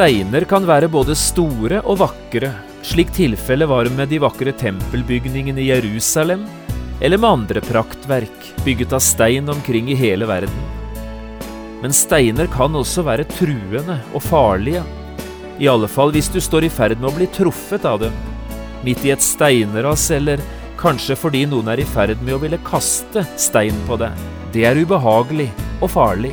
Steiner kan være både store og vakre, slik tilfellet var med de vakre tempelbygningene i Jerusalem, eller med andre praktverk bygget av stein omkring i hele verden. Men steiner kan også være truende og farlige, i alle fall hvis du står i ferd med å bli truffet av dem, midt i et steinras eller kanskje fordi noen er i ferd med å ville kaste stein på deg. Det er ubehagelig og farlig.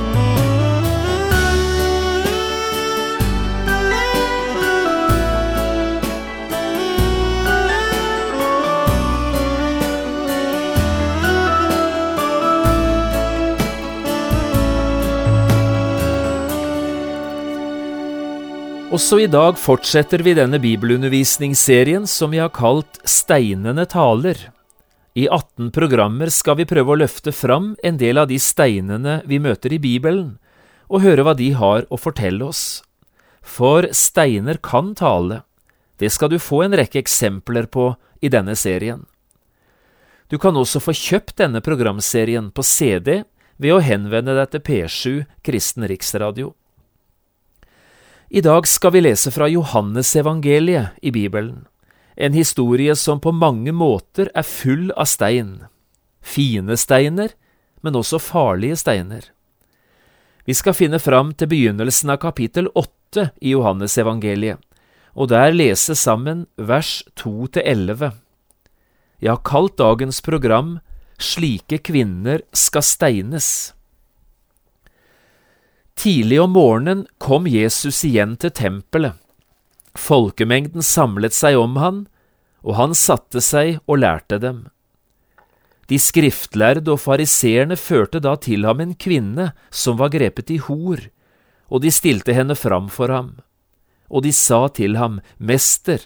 Også i dag fortsetter vi denne bibelundervisningsserien som vi har kalt Steinene taler. I 18 programmer skal vi prøve å løfte fram en del av de steinene vi møter i Bibelen, og høre hva de har å fortelle oss. For steiner kan tale. Det skal du få en rekke eksempler på i denne serien. Du kan også få kjøpt denne programserien på CD ved å henvende deg til P7 Kristen Riksradio. I dag skal vi lese fra Johannesevangeliet i Bibelen, en historie som på mange måter er full av stein. Fine steiner, men også farlige steiner. Vi skal finne fram til begynnelsen av kapittel åtte i Johannesevangeliet, og der lese sammen vers to til elleve. Jeg har kalt dagens program Slike kvinner skal steines. Tidlig om morgenen kom Jesus igjen til tempelet. Folkemengden samlet seg om han, og han satte seg og lærte dem. De skriftlærde og fariseerne førte da til ham en kvinne som var grepet i hor, og de stilte henne fram for ham. Og de sa til ham, Mester,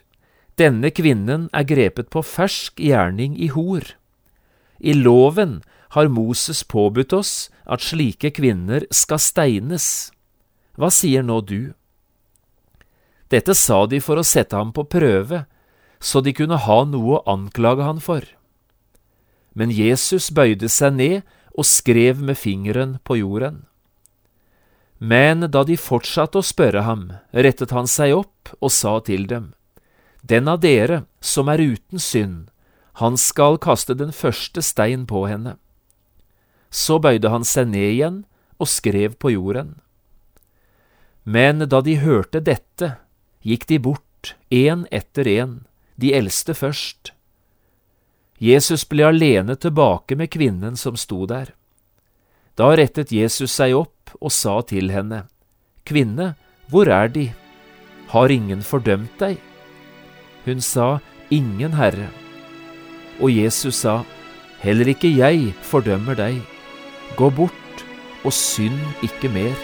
denne kvinnen er grepet på fersk gjerning i hor. I loven har Moses påbudt oss at slike kvinner skal steines. Hva sier nå du? Dette sa de for å sette ham på prøve, så de kunne ha noe å anklage han for. Men Jesus bøyde seg ned og skrev med fingeren på jorden. Men da de fortsatte å spørre ham, rettet han seg opp og sa til dem, Den av dere som er uten synd, han skal kaste den første stein på henne. Så bøyde han seg ned igjen og skrev på jorden. Men da de hørte dette, gikk de bort, én etter én, de eldste først. Jesus ble alene tilbake med kvinnen som sto der. Da rettet Jesus seg opp og sa til henne, Kvinne, hvor er de? Har ingen fordømt deg? Hun sa, Ingen, Herre. Og Jesus sa, Heller ikke jeg fordømmer deg. Gå bort og synd ikke mer.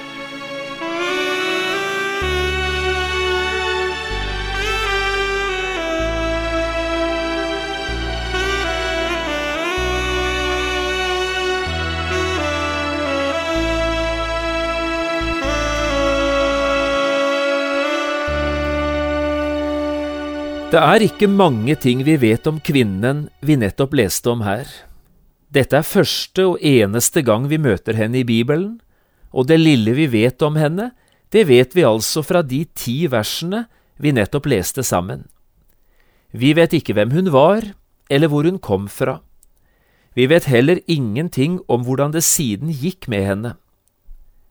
Det er ikke mange ting vi vet om kvinnen vi nettopp leste om her. Dette er første og eneste gang vi møter henne i Bibelen, og det lille vi vet om henne, det vet vi altså fra de ti versene vi nettopp leste sammen. Vi vet ikke hvem hun var, eller hvor hun kom fra. Vi vet heller ingenting om hvordan det siden gikk med henne.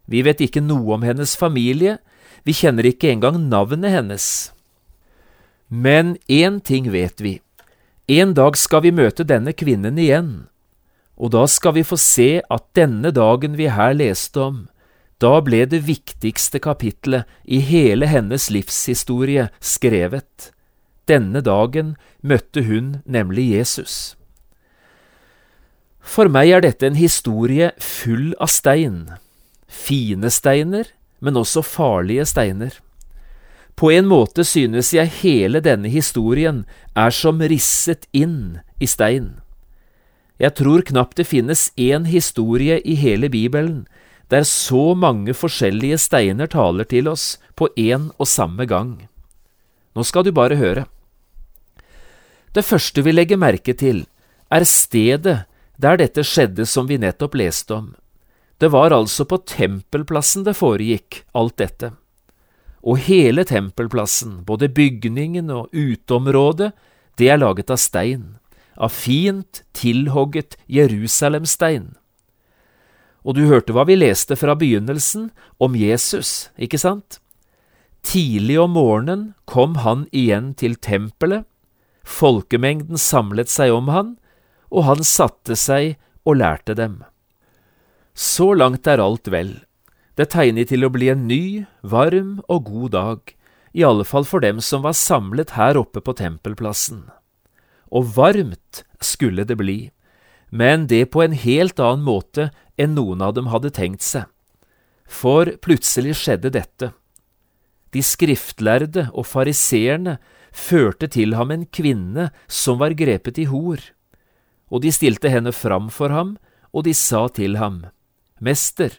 Vi vet ikke noe om hennes familie, vi kjenner ikke engang navnet hennes. Men én ting vet vi, en dag skal vi møte denne kvinnen igjen, og da skal vi få se at denne dagen vi her leste om, da ble det viktigste kapitlet i hele hennes livshistorie skrevet. Denne dagen møtte hun nemlig Jesus. For meg er dette en historie full av stein. Fine steiner, men også farlige steiner. På en måte synes jeg hele denne historien er som risset inn i stein. Jeg tror knapt det finnes én historie i hele Bibelen der så mange forskjellige steiner taler til oss på én og samme gang. Nå skal du bare høre. Det første vi legger merke til, er stedet der dette skjedde som vi nettopp leste om. Det var altså på tempelplassen det foregikk, alt dette. Og hele tempelplassen, både bygningen og uteområdet, det er laget av stein av fint tilhogget Jerusalemstein. Og du hørte hva vi leste fra begynnelsen om Jesus, ikke sant? Tidlig om morgenen kom han igjen til tempelet, folkemengden samlet seg om han, og han satte seg og lærte dem. Så langt er alt vel. Det tegner til å bli en ny, varm og god dag, i alle fall for dem som var samlet her oppe på tempelplassen og varmt skulle det bli, men det på en helt annen måte enn noen av dem hadde tenkt seg. For plutselig skjedde dette. De skriftlærde og fariseerne førte til ham en kvinne som var grepet i hor, og de stilte henne fram for ham, og de sa til ham, Mester,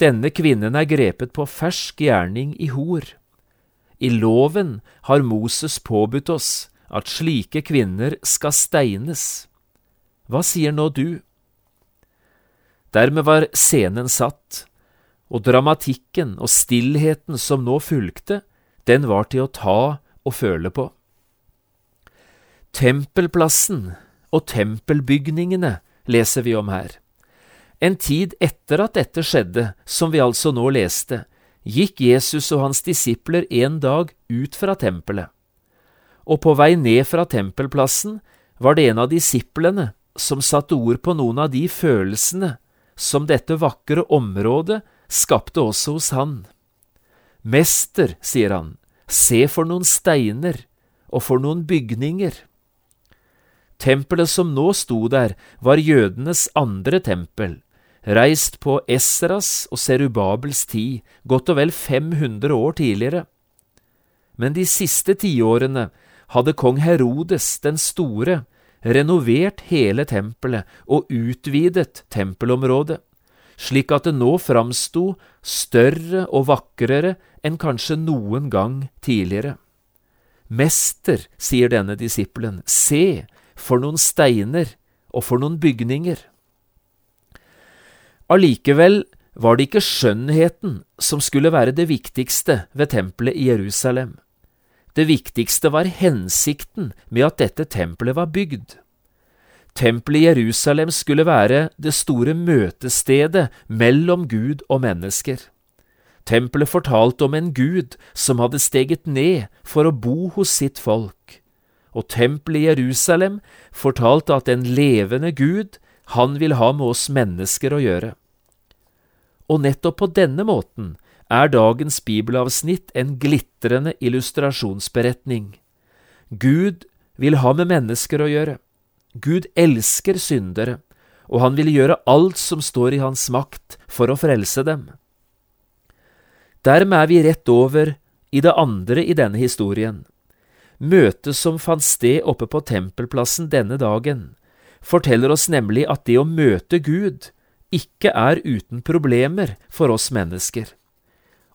denne kvinnen er grepet på fersk gjerning i hor. I loven har Moses påbudt oss at slike kvinner skal steines. Hva sier nå du? Dermed var scenen satt, og dramatikken og stillheten som nå fulgte, den var til å ta og føle på. Tempelplassen og tempelbygningene leser vi om her. En tid etter at dette skjedde, som vi altså nå leste, gikk Jesus og hans disipler en dag ut fra tempelet og på vei ned fra tempelplassen var det en av disiplene som satte ord på noen av de følelsene som dette vakre området skapte også hos han. Mester, sier han, se for noen steiner og for noen bygninger. Tempelet som nå sto der, var jødenes andre tempel, reist på Esras og Serubabels tid, godt og vel 500 år tidligere. Men de siste tiårene hadde kong Herodes den store renovert hele tempelet og utvidet tempelområdet, slik at det nå framsto større og vakrere enn kanskje noen gang tidligere. Mester, sier denne disippelen, se, for noen steiner og for noen bygninger. Allikevel var det ikke skjønnheten som skulle være det viktigste ved tempelet i Jerusalem. Det viktigste var hensikten med at dette tempelet var bygd. Tempelet i Jerusalem skulle være det store møtestedet mellom Gud og mennesker. Tempelet fortalte om en Gud som hadde steget ned for å bo hos sitt folk, og tempelet i Jerusalem fortalte at en levende Gud, han vil ha med oss mennesker å gjøre. Og nettopp på denne måten er dagens bibelavsnitt en glitrende illustrasjonsberetning. Gud vil ha med mennesker å gjøre. Gud elsker syndere, og han vil gjøre alt som står i hans makt for å frelse dem. Dermed er vi rett over i det andre i denne historien. Møtet som fant sted oppe på tempelplassen denne dagen, forteller oss nemlig at det å møte Gud ikke er uten problemer for oss mennesker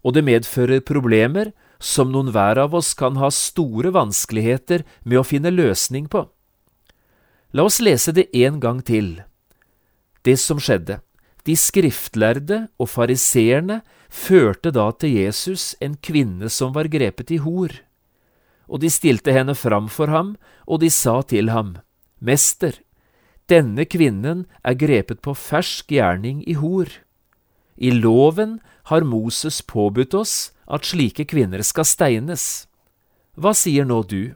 og det medfører problemer som noen hver av oss kan ha store vanskeligheter med å finne løsning på. La oss lese det en gang til. Det som skjedde. De skriftlærde og fariseerne førte da til Jesus en kvinne som var grepet i hor. Og de stilte henne fram for ham, og de sa til ham, Mester, denne kvinnen er grepet på fersk gjerning i hor. I loven har Moses påbudt oss at slike kvinner skal steines. Hva sier nå du?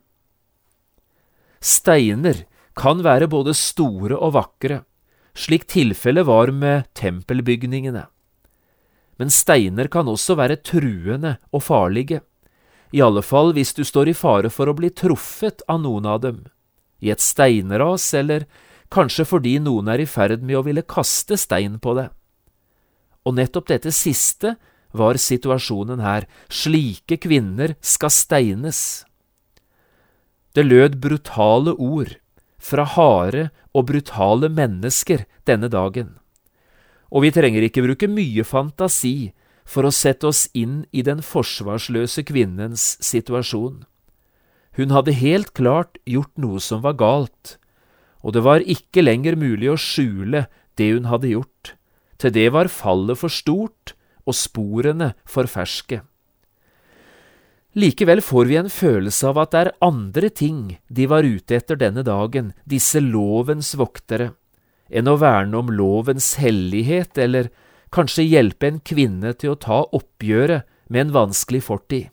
Steiner kan være både store og vakre, slik tilfellet var med tempelbygningene. Men steiner kan også være truende og farlige, i alle fall hvis du står i fare for å bli truffet av noen av dem, i et steinras eller kanskje fordi noen er i ferd med å ville kaste stein på deg og nettopp dette siste var situasjonen her. Slike kvinner skal steines. Det lød brutale ord fra harde og brutale mennesker denne dagen. Og vi trenger ikke bruke mye fantasi for å sette oss inn i den forsvarsløse kvinnens situasjon. Hun hadde helt klart gjort noe som var galt, og det var ikke lenger mulig å skjule det hun hadde gjort. Til det var fallet for stort og sporene for ferske. Likevel får vi en følelse av at det er andre ting de var ute etter denne dagen, disse lovens voktere, enn å verne om lovens hellighet eller kanskje hjelpe en kvinne til å ta oppgjøret med en vanskelig fortid.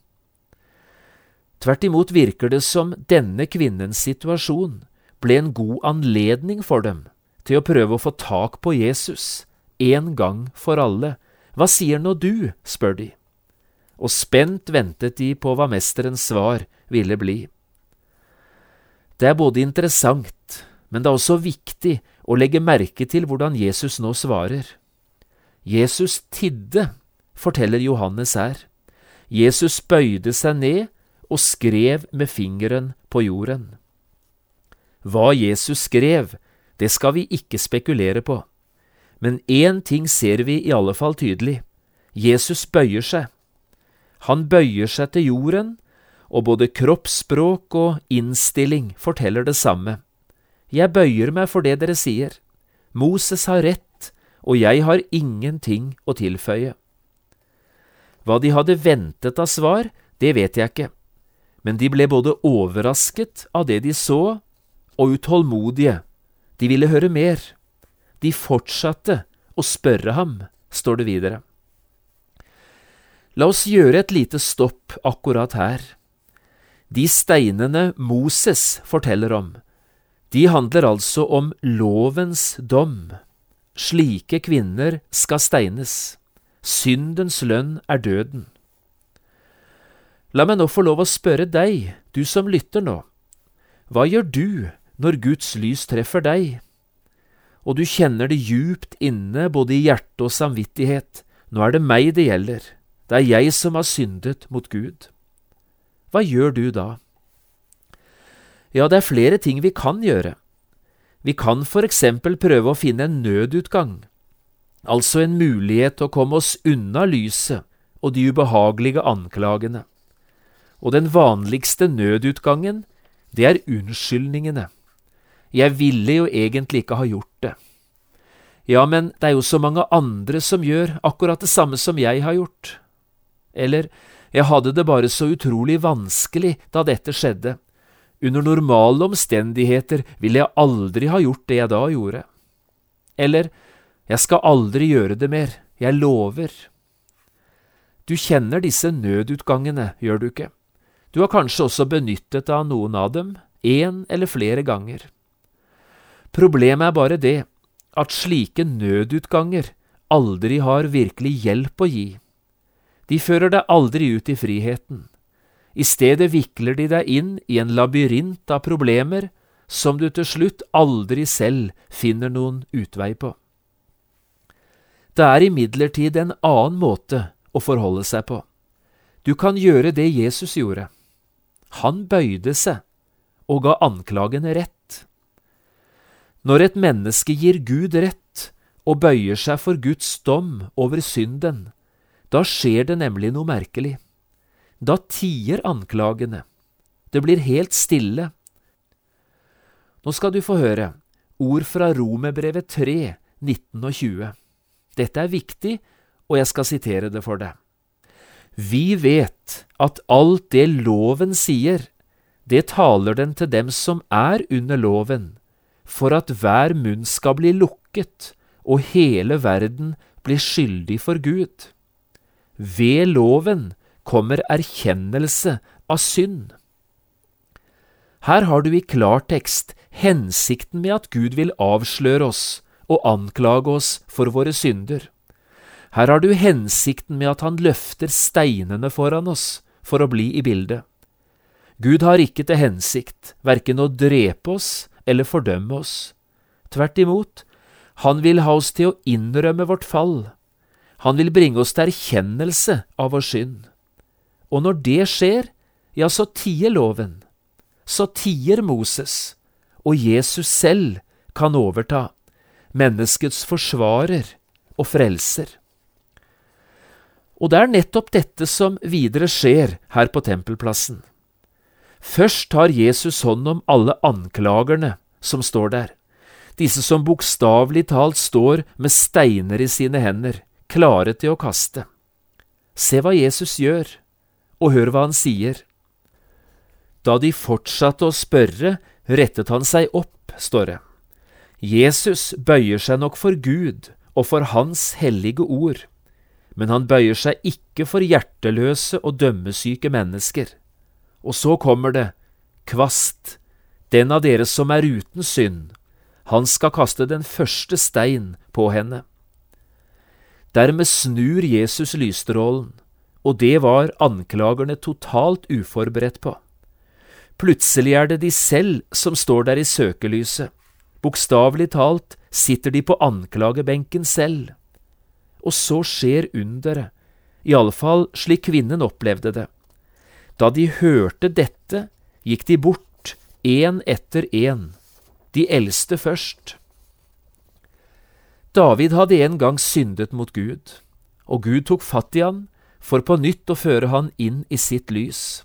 Tvert imot virker det som denne kvinnens situasjon ble en god anledning for dem til å prøve å få tak på Jesus, en gang for alle. Hva sier nå du? spør de. Og spent ventet de på hva mesterens svar ville bli. Det er både interessant, men det er også viktig å legge merke til hvordan Jesus nå svarer. Jesus tidde, forteller Johannes her. Jesus bøyde seg ned og skrev med fingeren på jorden. Hva Jesus skrev, det skal vi ikke spekulere på, men én ting ser vi i alle fall tydelig. Jesus bøyer seg. Han bøyer seg til jorden, og både kroppsspråk og innstilling forteller det samme. Jeg bøyer meg for det dere sier. Moses har rett, og jeg har ingenting å tilføye. Hva de hadde ventet av svar, det vet jeg ikke, men de ble både overrasket av det de så, og utålmodige. De ville høre mer. De fortsatte å spørre ham, står det videre. La oss gjøre et lite stopp akkurat her. De steinene Moses forteller om, de handler altså om lovens dom. Slike kvinner skal steines. Syndens lønn er døden. La meg nå få lov å spørre deg, du som lytter nå, hva gjør du når Guds lys treffer deg, og du kjenner det djupt inne både i hjerte og samvittighet, nå er det meg det gjelder, det er jeg som har syndet mot Gud. Hva gjør du da? Ja, det er flere ting vi kan gjøre. Vi kan for eksempel prøve å finne en nødutgang, altså en mulighet til å komme oss unna lyset og de ubehagelige anklagene. Og den vanligste nødutgangen, det er unnskyldningene. Jeg ville jo egentlig ikke ha gjort det. Ja, men det er jo så mange andre som gjør akkurat det samme som jeg har gjort. Eller, jeg hadde det bare så utrolig vanskelig da dette skjedde. Under normale omstendigheter ville jeg aldri ha gjort det jeg da gjorde. Eller, jeg skal aldri gjøre det mer, jeg lover. Du kjenner disse nødutgangene, gjør du ikke? Du har kanskje også benyttet deg av noen av dem, én eller flere ganger. Problemet er bare det at slike nødutganger aldri har virkelig hjelp å gi. De fører deg aldri ut i friheten. I stedet vikler de deg inn i en labyrint av problemer som du til slutt aldri selv finner noen utvei på. Det er imidlertid en annen måte å forholde seg på. Du kan gjøre det Jesus gjorde. Han bøyde seg og ga anklagene rett. Når et menneske gir Gud rett og bøyer seg for Guds dom over synden, da skjer det nemlig noe merkelig. Da tier anklagene. Det blir helt stille. Nå skal du få høre ord fra Romerbrevet 3, 19 og 20. Dette er viktig, og jeg skal sitere det for deg. Vi vet at alt det loven sier, det taler den til dem som er under loven, for at hver munn skal bli lukket og hele verden blir skyldig for Gud. Ved loven kommer erkjennelse av synd. Her har du i klartekst hensikten med at Gud vil avsløre oss og anklage oss for våre synder. Her har du hensikten med at han løfter steinene foran oss for å bli i bildet. Gud har ikke til hensikt verken å drepe oss eller fordømme oss. Tvert imot, han vil ha oss til å innrømme vårt fall. Han vil bringe oss til erkjennelse av vår synd. Og når det skjer, ja, så tier loven. Så tier Moses, og Jesus selv kan overta, menneskets forsvarer og frelser. Og det er nettopp dette som videre skjer her på tempelplassen. Først tar Jesus hånd om alle anklagerne som står der, disse som bokstavelig talt står med steiner i sine hender, klare til å kaste. Se hva Jesus gjør, og hør hva han sier. Da de fortsatte å spørre, rettet han seg opp, står det. Jesus bøyer seg nok for Gud og for Hans hellige ord, men han bøyer seg ikke for hjerteløse og dømmesyke mennesker. Og så kommer det, kvast, den av dere som er uten synd, han skal kaste den første stein på henne. Dermed snur Jesus lysstrålen, og det var anklagerne totalt uforberedt på. Plutselig er det de selv som står der i søkelyset. Bokstavelig talt sitter de på anklagebenken selv. Og så skjer underet, iallfall slik kvinnen opplevde det. Da de hørte dette, gikk de bort, én etter én, de eldste først. David hadde en gang syndet mot Gud, og Gud tok fatt i han for på nytt å føre han inn i sitt lys.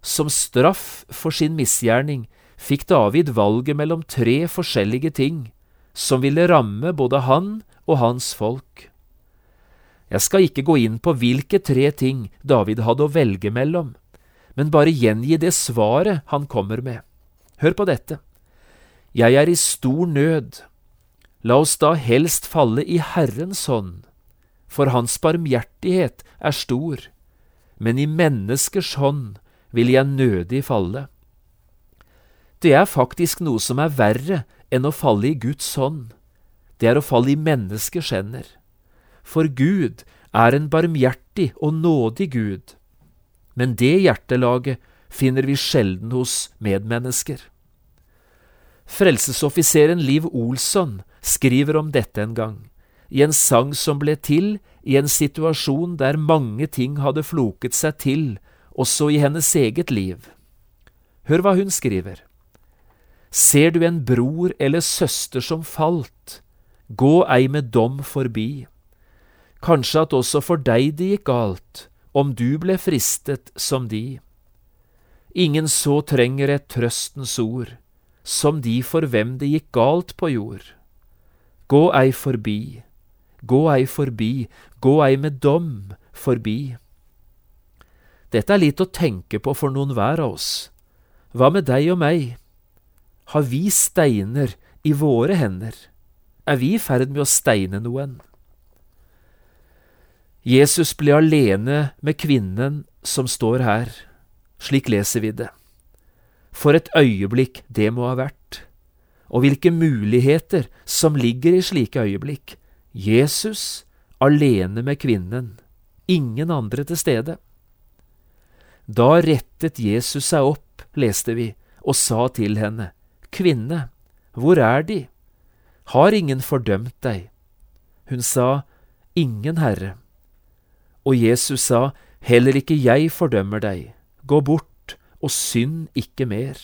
Som straff for sin misgjerning fikk David valget mellom tre forskjellige ting som ville ramme både han og hans folk. Jeg skal ikke gå inn på hvilke tre ting David hadde å velge mellom, men bare gjengi det svaret han kommer med. Hør på dette. Jeg er i stor nød. La oss da helst falle i Herrens hånd, for Hans barmhjertighet er stor, men i menneskers hånd vil jeg nødig falle. Det er faktisk noe som er verre enn å falle i Guds hånd. Det er å falle i menneskers hender. For Gud er en barmhjertig og nådig Gud, men det hjertelaget finner vi sjelden hos medmennesker. Frelsesoffiseren Liv Olsson skriver om dette en gang, i en sang som ble til i en situasjon der mange ting hadde floket seg til, også i hennes eget liv. Hør hva hun skriver. Ser du en bror eller søster som falt, gå ei med dom forbi. Kanskje at også for deg det gikk galt, om du ble fristet som de. Ingen så trenger et trøstens ord, som de for hvem det gikk galt på jord. Gå ei forbi, gå ei forbi, gå ei med dom forbi. Dette er litt å tenke på for noen hver av oss. Hva med deg og meg? Har vi steiner i våre hender? Er vi i ferd med å steine noen? Jesus ble alene med kvinnen som står her. Slik leser vi det. For et øyeblikk det må ha vært. Og hvilke muligheter som ligger i slike øyeblikk. Jesus alene med kvinnen. Ingen andre til stede. Da rettet Jesus seg opp, leste vi, og sa til henne, Kvinne, hvor er De? Har ingen fordømt deg? Hun sa, Ingen, Herre. Og Jesus sa, Heller ikke jeg fordømmer deg, gå bort og synd ikke mer.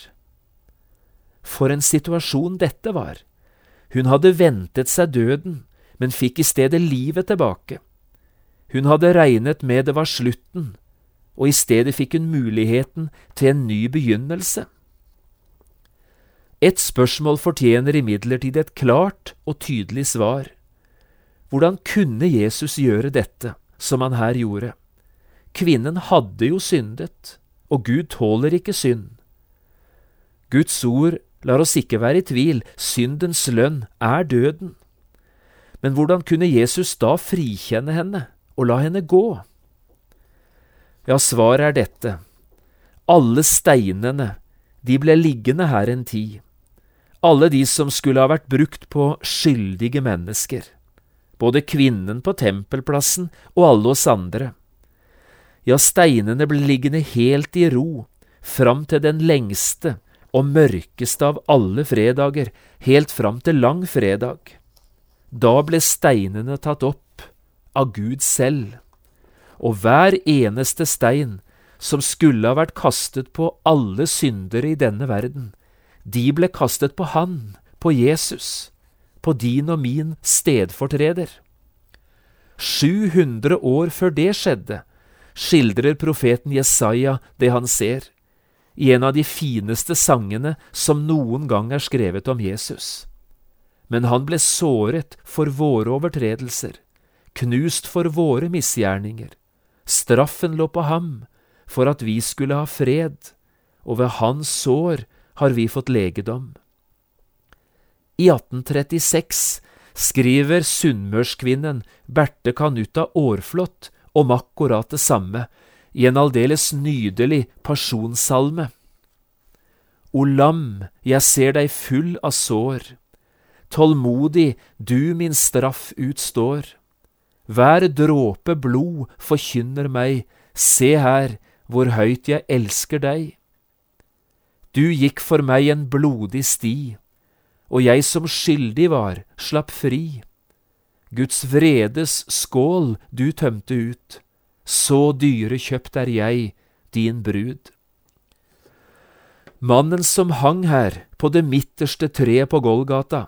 For en situasjon dette var. Hun hadde ventet seg døden, men fikk i stedet livet tilbake. Hun hadde regnet med det var slutten, og i stedet fikk hun muligheten til en ny begynnelse. Et spørsmål fortjener imidlertid et klart og tydelig svar. Hvordan kunne Jesus gjøre dette, som han her gjorde? Kvinnen hadde jo syndet, og Gud tåler ikke synd. Guds ord lar oss ikke være i tvil, syndens lønn er døden. Men hvordan kunne Jesus da frikjenne henne og la henne gå? Ja, svaret er dette. Alle steinene, de ble liggende her en tid. Alle de som skulle ha vært brukt på skyldige mennesker. Både kvinnen på tempelplassen og alle oss andre. Ja, steinene ble liggende helt i ro, fram til den lengste og mørkeste av alle fredager, helt fram til langfredag. Da ble steinene tatt opp, av Gud selv, og hver eneste stein som skulle ha vært kastet på alle syndere i denne verden, de ble kastet på Han, på Jesus, på din og min stedfortreder. 700 år før det skjedde, skildrer profeten Jesaja det han ser, i en av de fineste sangene som noen gang er skrevet om Jesus. Men han ble såret for våre overtredelser, knust for våre misgjerninger. Straffen lå på ham for at vi skulle ha fred, og ved hans sår har vi fått legedom. I 1836 skriver sunnmørskvinnen Berthe Kanutta Aarflot om akkurat det samme i en aldeles nydelig pasjonssalme. O lam, jeg ser deg full av sår, tålmodig du min straff utstår. Hver dråpe blod forkynner meg, se her hvor høyt jeg elsker deg. Du gikk for meg en blodig sti, og jeg som skyldig var, slapp fri. Guds vredes skål du tømte ut, så dyrekjøpt er jeg, din brud. Mannen som hang her på det midterste treet på Golgata,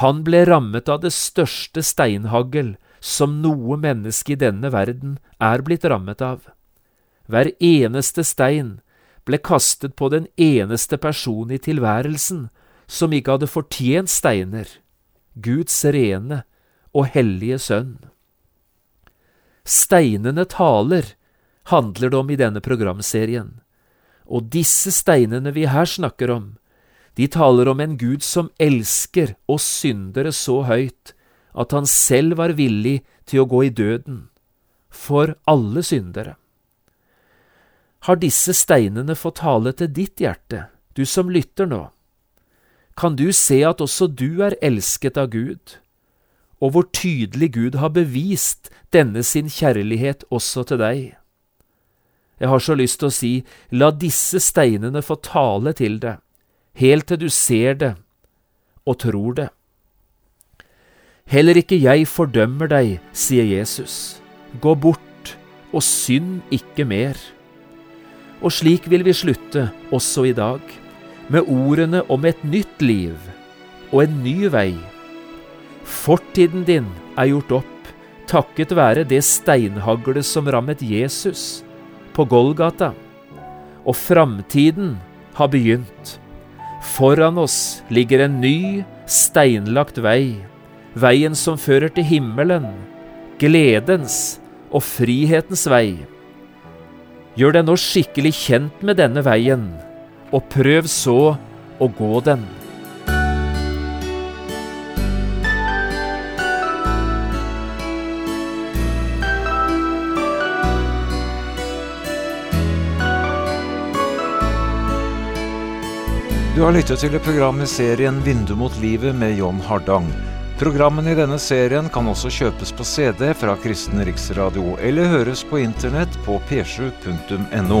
han ble rammet av det største steinhagl som noe menneske i denne verden er blitt rammet av. Hver eneste stein ble kastet på den eneste personen i tilværelsen som ikke hadde fortjent steiner, Guds rene og hellige sønn. Steinene taler, handler det om i denne programserien, og disse steinene vi her snakker om, de taler om en Gud som elsker oss syndere så høyt at han selv var villig til å gå i døden, for alle syndere. Har disse steinene fått tale til ditt hjerte, du som lytter nå? Kan du se at også du er elsket av Gud, og hvor tydelig Gud har bevist denne sin kjærlighet også til deg? Jeg har så lyst til å si, la disse steinene få tale til deg, helt til du ser det og tror det. Heller ikke jeg fordømmer deg, sier Jesus. Gå bort og synd ikke mer. Og slik vil vi slutte også i dag, med ordene om et nytt liv og en ny vei. Fortiden din er gjort opp takket være det steinhaglet som rammet Jesus på Golgata, og framtiden har begynt. Foran oss ligger en ny, steinlagt vei, veien som fører til himmelen, gledens og frihetens vei. Gjør deg nå skikkelig kjent med denne veien, og prøv så å gå den. Du har lyttet til et program i serien Vindu mot livet med John Hardang. Programmene i denne serien kan også kjøpes på CD fra Kristen Riksradio, eller høres på internett på p7.no.